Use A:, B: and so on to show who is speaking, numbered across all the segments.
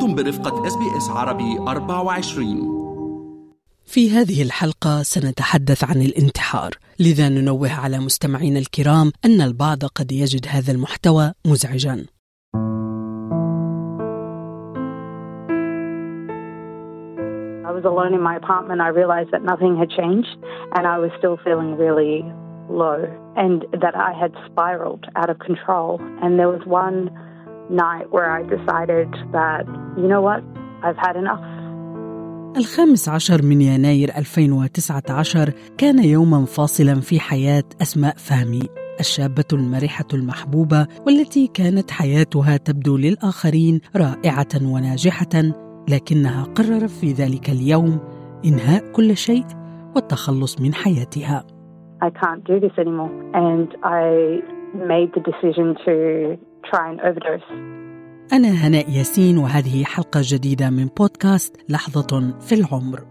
A: أنتم برفقة SBS عربي 24
B: في هذه الحلقة سنتحدث عن الانتحار، لذا ننوه على مستمعينا الكرام أن البعض قد يجد هذا المحتوى مزعجا.
C: I was alone in my apartment. I realized that nothing had changed and I was still feeling really low and that I had spiraled out of control. And there was one night where I decided that, you know what, I've had enough.
B: الخامس عشر من يناير 2019 كان يوما فاصلا في حياة أسماء فهمي الشابة المرحة المحبوبة والتي كانت حياتها تبدو للآخرين رائعة وناجحة لكنها قررت في ذلك اليوم إنهاء كل شيء والتخلص من حياتها.
C: I can't do this anymore. And I made the decision to try and overdose.
B: أنا هناء ياسين وهذه حلقة جديدة من بودكاست لحظة في العمر.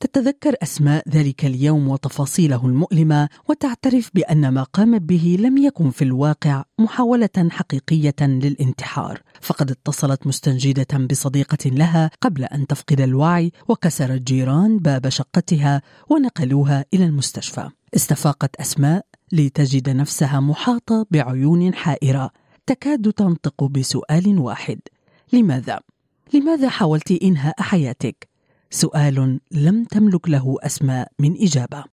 B: تتذكر أسماء ذلك اليوم وتفاصيله المؤلمة وتعترف بأن ما قامت به لم يكن في الواقع محاولة حقيقية للانتحار، فقد اتصلت مستنجدة بصديقة لها قبل أن تفقد الوعي وكسر الجيران باب شقتها ونقلوها إلى المستشفى. استفاقت أسماء لتجد نفسها محاطة بعيون حائرة تكاد تنطق بسؤال واحد: لماذا؟ لماذا حاولت إنهاء حياتك؟ سؤال لم تملك له أسماء من إجابة.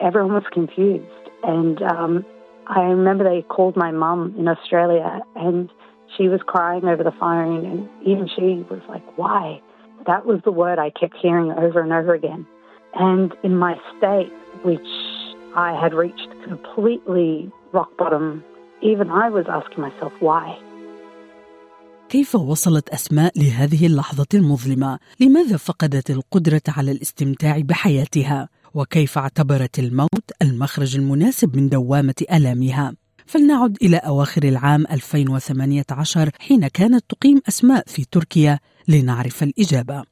C: Everyone was confused. And um, I remember they called my mum in Australia and she was crying over the phone. And even she was like, why? That was the word I kept hearing over and over again. And in my state, which I had reached completely rock bottom, even I was asking myself, why?
B: كيف وصلت أسماء لهذه اللحظة المظلمة؟ لماذا فقدت القدرة على الاستمتاع بحياتها؟ وكيف اعتبرت الموت المخرج المناسب من دوامة آلامها؟ فلنعد إلى أواخر العام 2018 حين كانت تقيم أسماء في تركيا لنعرف الإجابة.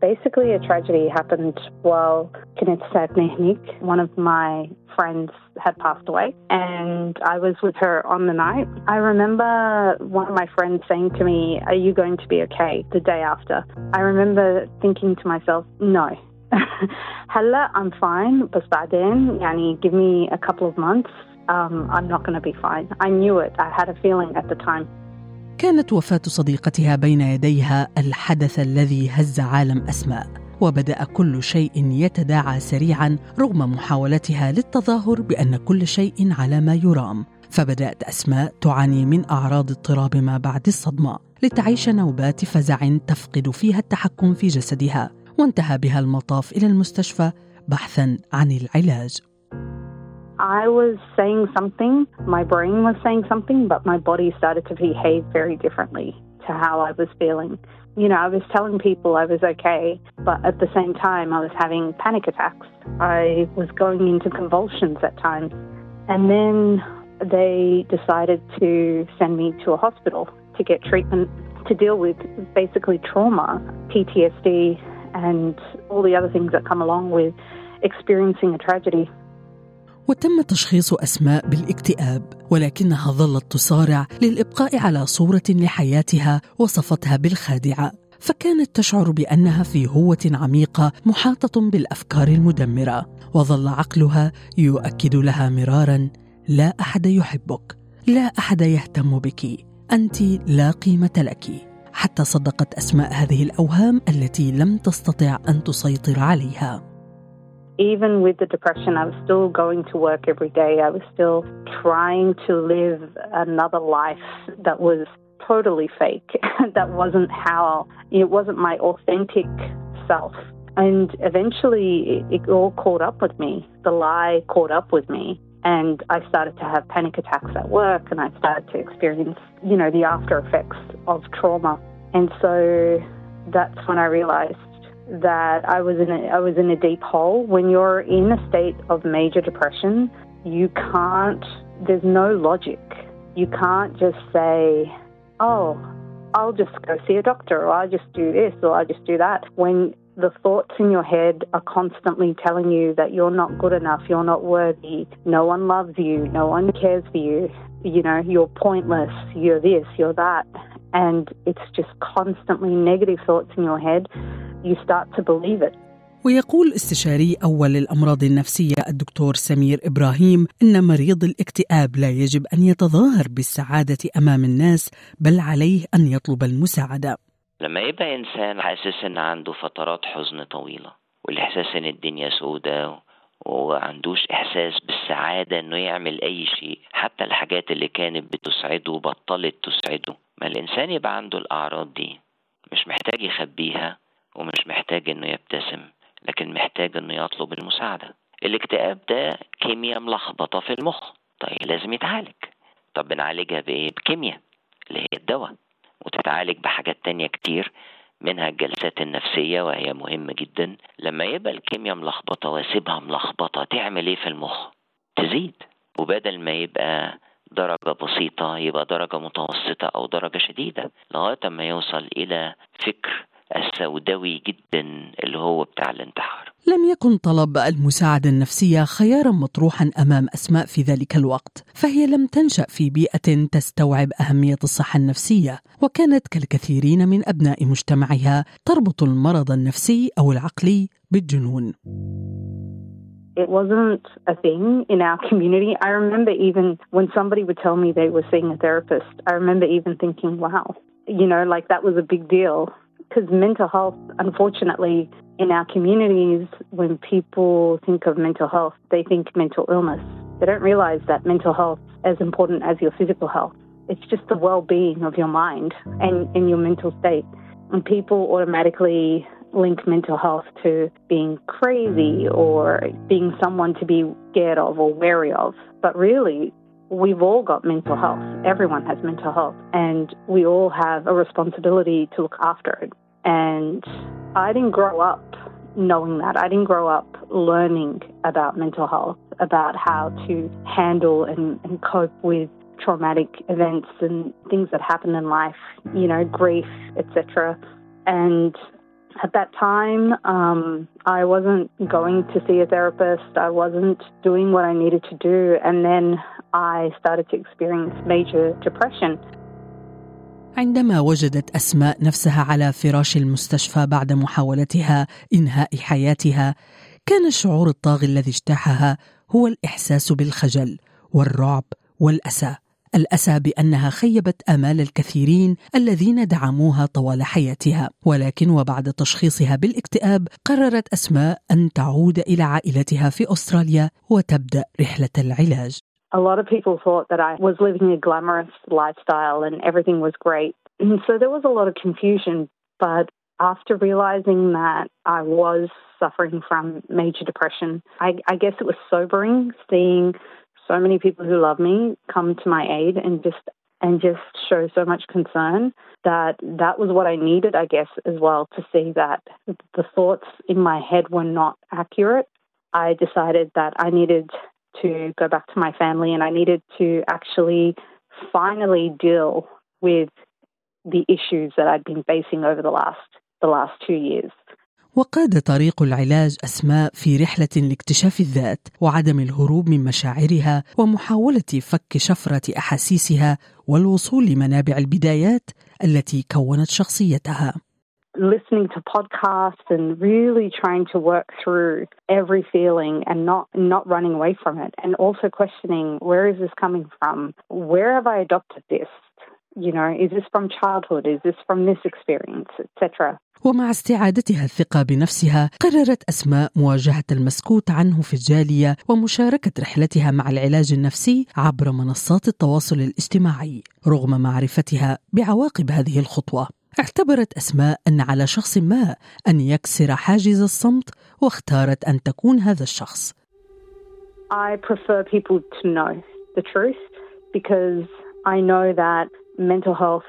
C: Basically, a tragedy happened while Kenneth Sadnehnik, one of my friends, had passed away, and I was with her on the night. I remember one of my friends saying to me, Are you going to be okay the day after? I remember thinking to myself, No. هلا I'm fine بس بعدين يعني give me a couple of months um, I'm not going to be fine. I knew it. I had a feeling at the time.
B: كانت وفاة صديقتها بين يديها الحدث الذي هز عالم أسماء وبدأ كل شيء يتداعى سريعا رغم محاولتها للتظاهر بأن كل شيء على ما يرام. فبدأت أسماء تعاني من أعراض اضطراب ما بعد الصدمة لتعيش نوبات فزع تفقد فيها التحكم في جسدها وانتهى بها المطاف إلى المستشفى بحثا عن العلاج.
C: I was saying something, my brain was saying something, but my body started to behave very differently to how I was feeling. You know, I was telling people I was okay, but at the same time, I was having panic attacks. I was going into convulsions at times. And then they decided to send me to a hospital to get treatment to deal with basically trauma, PTSD, and all the other things that come along with experiencing a tragedy.
B: وتم تشخيص أسماء بالاكتئاب ولكنها ظلت تصارع للإبقاء على صورة لحياتها وصفتها بالخادعة. فكانت تشعر بأنها في هوة عميقة محاطة بالأفكار المدمرة. وظل عقلها يؤكد لها مرارا لا أحد يحبك لا أحد يهتم بك أنت لا قيمة لك. حتى صدقت أسماء هذه الأوهام التي لم تستطع أن تسيطر عليها.
C: Even with the depression, I was still going to work every day. I was still trying to live another life that was totally fake. that wasn't how, it wasn't my authentic self. And eventually it, all caught up with me. The lie caught up with me. And I started to have panic attacks at work and I started to experience, you know, the after effects of trauma. And so that's when I realized that I was in a, I was in a deep hole. When you're in a state of major depression, you can't. There's no logic. You can't just say, "Oh, I'll just go see a doctor," or "I'll just do this," or "I'll just do that." When the thoughts in your head are constantly telling you that you're not good enough, you're not worthy, no one loves you, no one cares for you. you know, you're pointless, you're this, you're that. And it's just constantly negative thoughts in your head. You start to believe it.
B: ويقول استشاري أول الأمراض النفسية الدكتور سمير إبراهيم إن مريض الاكتئاب لا يجب أن يتظاهر بالسعادة أمام الناس بل عليه أن يطلب المساعدة
D: لما يبقى إنسان حاسس إن عنده فترات حزن طويلة والإحساس إن الدنيا سودة وعندوش إحساس بالسعادة إنه يعمل أي شيء حتى الحاجات اللي كانت بتسعده بطلت تسعده ما الإنسان يبقى عنده الأعراض دي مش محتاج يخبيها ومش محتاج إنه يبتسم لكن محتاج إنه يطلب المساعدة. الاكتئاب ده كيمياء ملخبطة في المخ. طيب لازم يتعالج. طب بنعالجها بإيه؟ بكيمياء اللي هي الدواء. وتتعالج بحاجات تانية كتير منها الجلسات النفسية وهي مهمة جدا. لما يبقى الكيمياء ملخبطة واسيبها ملخبطة تعمل إيه في المخ؟ تزيد. وبدل ما يبقى درجة بسيطة يبقى درجة متوسطة أو درجة شديدة لغاية ما يوصل إلى فكر السوداوي جدا اللي هو بتاع الانتحار
B: لم يكن طلب المساعدة النفسية خيارا مطروحا أمام أسماء في ذلك الوقت فهي لم تنشأ في بيئة تستوعب أهمية الصحة النفسية وكانت كالكثيرين من أبناء مجتمعها تربط المرض النفسي أو العقلي بالجنون
C: It wasn't a thing in our community. I remember even when somebody would tell me they were seeing a therapist, I remember even thinking, wow, you know, like that was a big deal. Because mental health, unfortunately, in our communities, when people think of mental health, they think mental illness. They don't realize that mental health is as important as your physical health. It's just the well-being of your mind and, and your mental state. And people automatically link mental health to being crazy or being someone to be scared of or wary of. But really, we've all got mental health. Everyone has mental health, and we all have a responsibility to look after it. And I didn't grow up knowing that. I didn't grow up learning about mental health, about how to handle and, and cope with traumatic events and things that happen in life, you know, grief, etc. And at that time, um, I wasn't going to see a therapist. I wasn't doing what I needed to do. And then I started to experience major depression.
B: عندما وجدت أسماء نفسها على فراش المستشفى بعد محاولتها إنهاء حياتها كان الشعور الطاغي الذي اجتاحها هو الإحساس بالخجل والرعب والأسى الأسى بأنها خيبت آمال الكثيرين الذين دعموها طوال حياتها ولكن وبعد تشخيصها بالاكتئاب قررت أسماء أن تعود إلى عائلتها في أستراليا وتبدأ رحلة العلاج
C: A lot of people thought that I was living a glamorous lifestyle and everything was great. And so there was a lot of confusion. But after realizing that I was suffering from major depression, I, I guess it was sobering seeing so many people who love me come to my aid and just and just show so much concern that that was what I needed, I guess, as well to see that the thoughts in my head were not accurate. I decided that I needed to go back to my family and I needed to actually finally deal with the issues that I'd been facing over the last the last two years.
B: وقاد طريق العلاج اسماء في رحله لاكتشاف الذات وعدم الهروب من مشاعرها ومحاوله فك شفره احاسيسها والوصول لمنابع البدايات التي كونت شخصيتها
C: listening to podcasts and really trying to work through every feeling and not not running away from it and also questioning where is this coming from where have i adopted this you know is this from childhood? Is this from this experience etc
B: ومع استعادتها الثقة بنفسها قررت أسماء مواجهة المسكوت عنه في الجالية ومشاركة رحلتها مع العلاج النفسي عبر منصات التواصل الاجتماعي رغم معرفتها بعواقب هذه الخطوة. اعتبرت أسماء أن على شخص ما أن يكسر حاجز الصمت واختارت أن تكون هذا الشخص.
C: I prefer people to know the truth because I know that mental health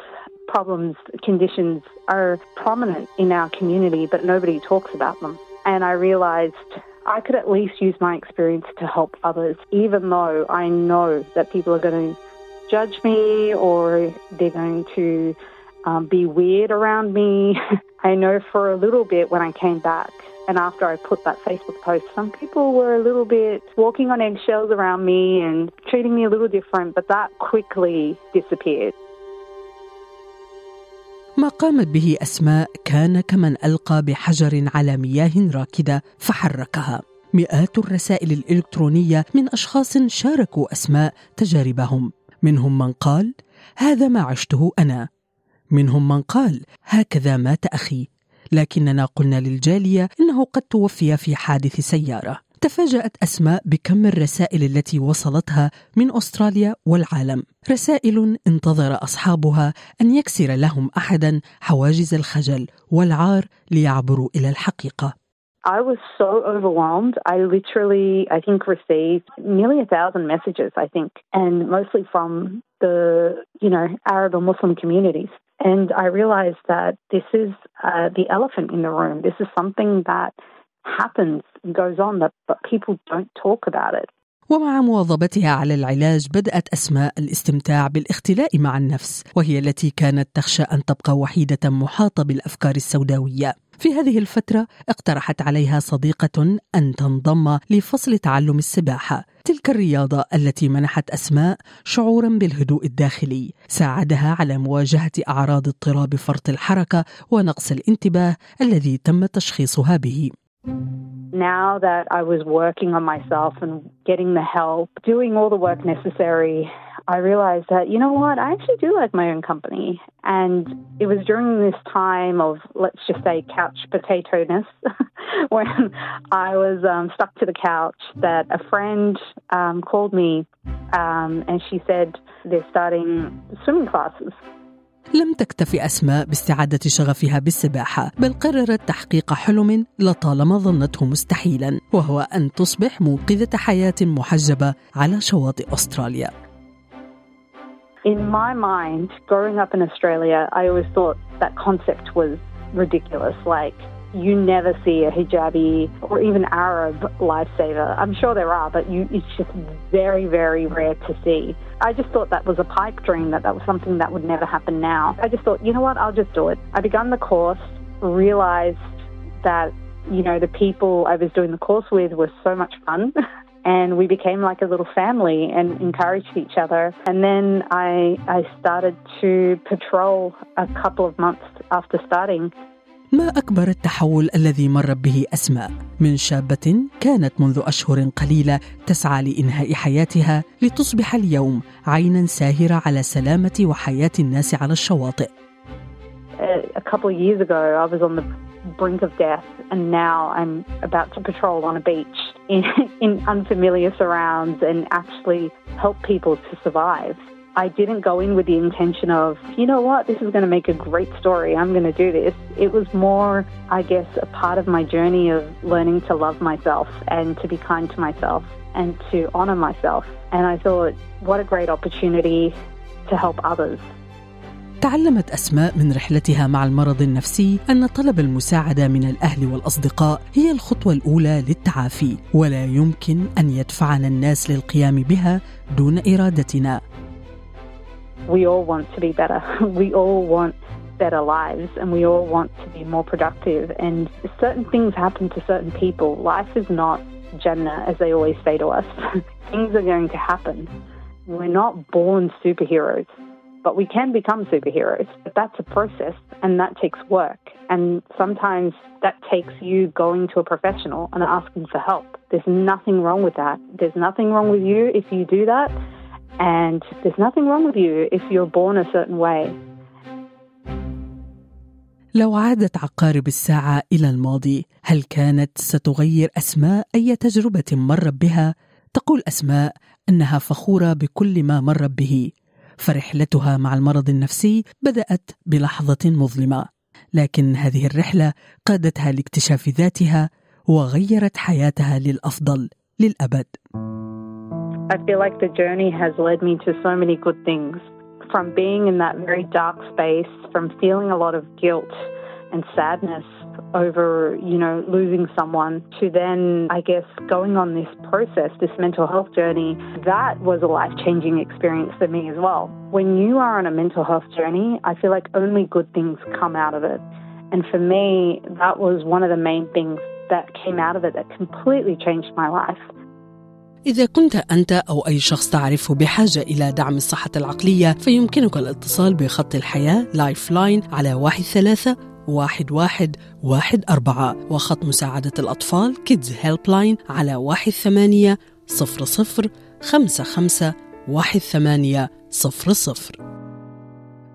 C: problems, conditions are prominent in our community, but nobody talks about them. And I realized I could at least use my experience to help others, even though I know that people are going to judge me or they're going to um, be weird around me. I know for a little bit when I came back And after I put that Facebook post, some people were a little bit walking on eggshells around me and treating me a little different, but that quickly disappeared.
B: ما قامت به أسماء كان كمن ألقى بحجر على مياه راكدة فحركها. مئات الرسائل الإلكترونية من أشخاص شاركوا أسماء تجاربهم. منهم من قال هذا ما عشته أنا. منهم من قال هكذا مات أخي. لكننا قلنا للجالية إنه قد توفي في حادث سيارة. تفاجات اسماء بكم الرسائل التي وصلتها من استراليا والعالم رسائل انتظر اصحابها ان يكسر لهم احدا حواجز الخجل والعار ليعبروا إلى الحقيقة
C: I was so overwhelmed. I literally, I think, received nearly a thousand messages, I think, and mostly from the, you know, Arab and Muslim communities. And I realized that this is uh, the elephant in the room. This is something that happens, goes on, that, but people don't talk about it.
B: ومع مواظبتها على العلاج بدأت أسماء الاستمتاع بالاختلاء مع النفس وهي التي كانت تخشى أن تبقى وحيدة محاطة بالأفكار السوداوية. في هذه الفترة اقترحت عليها صديقة أن تنضم لفصل تعلم السباحة. تلك الرياضة التي منحت أسماء شعورا بالهدوء الداخلي ساعدها على مواجهة أعراض اضطراب فرط الحركة ونقص الانتباه الذي تم تشخيصها به.
C: Now that I was working on myself and getting the help, doing all the work necessary, I realized that, you know what, I actually do like my own company. And it was during this time of, let's just say, couch potato-ness, when I was um, stuck to the couch, that a friend um, called me um, and she said they're starting swimming classes.
B: لم تكتفي أسماء باستعادة شغفها بالسباحة بل قررت تحقيق حلم لطالما ظنته مستحيلا وهو أن تصبح منقذة حياة محجبة على شواطئ أستراليا
C: In my mind, growing up in Australia, I always thought that concept was ridiculous. Like, you never see a hijabi or even Arab lifesaver. I'm sure there are, but you, it's just very, very rare to see. I just thought that was a pipe dream, that that was something that would never happen now. I just thought, you know what, I'll just do it. I began the course, realized that, you know, the people I was doing the course with were so much fun. and we became like a little family and encouraged each other. And then I, I started to patrol a couple of months after starting.
B: ما أكبر التحول الذي مرت به أسماء من شابة كانت منذ أشهر قليلة تسعى لإنهاء حياتها لتصبح اليوم عينا ساهرة على سلامة وحياة الناس على الشواطئ.
C: A couple of years ago, I was on the brink of death, and now I'm about to patrol on a beach in, in unfamiliar surrounds and actually help people to survive. I didn't go in with the intention of, you know what, this is going to make a great story. I'm going to do this. It was more, I guess, a part of my journey of learning to love myself and to be kind to myself and to honor myself. And I thought, what a great opportunity to help others.
B: تعلمت اسماء من رحلتها مع المرض النفسي ان طلب المساعده من الاهل والاصدقاء هي الخطوه الاولى للتعافي ولا يمكن ان يدفعنا الناس للقيام بها دون ارادتنا
C: we all want to be better. We all want better lives and we all want to be more productive. And certain things happen to certain people. Life is not Jannah, as they always say to us. things are going to happen. We're not born superheroes, but we can become superheroes. But that's a process and that takes work. And sometimes that takes you going to a professional and asking for help. There's nothing wrong with that. There's nothing wrong with you if you do that. And there's nothing wrong with you if you're born a certain way.
B: لو عادت عقارب الساعة إلى الماضي هل كانت ستغير أسماء أي تجربة مرت بها؟ تقول أسماء أنها فخورة بكل ما مرت به فرحلتها مع المرض النفسي بدأت بلحظة مظلمة لكن هذه الرحلة قادتها لاكتشاف ذاتها وغيرت حياتها للأفضل للأبد
C: I feel like the journey has led me to so many good things. From being in that very dark space, from feeling a lot of guilt and sadness over, you know, losing someone, to then, I guess, going on this process, this mental health journey, that was a life changing experience for me as well. When you are on a mental health journey, I feel like only good things come out of it. And for me, that was one of the main things that came out of it that completely changed my life.
B: إذا كنت أنت أو أي شخص تعرفه بحاجة إلى دعم الصحة العقلية فيمكنك الاتصال بخط الحياة Lifeline على واحد ثلاثة واحد واحد واحد أربعة وخط مساعدة الأطفال Kids Helpline على واحد ثمانية صفر صفر خمسة خمسة واحد ثمانية صفر صفر.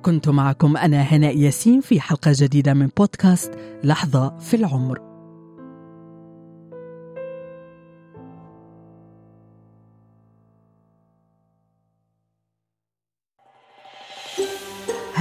B: كنت معكم أنا هناء ياسين في حلقة جديدة من بودكاست لحظة في العمر.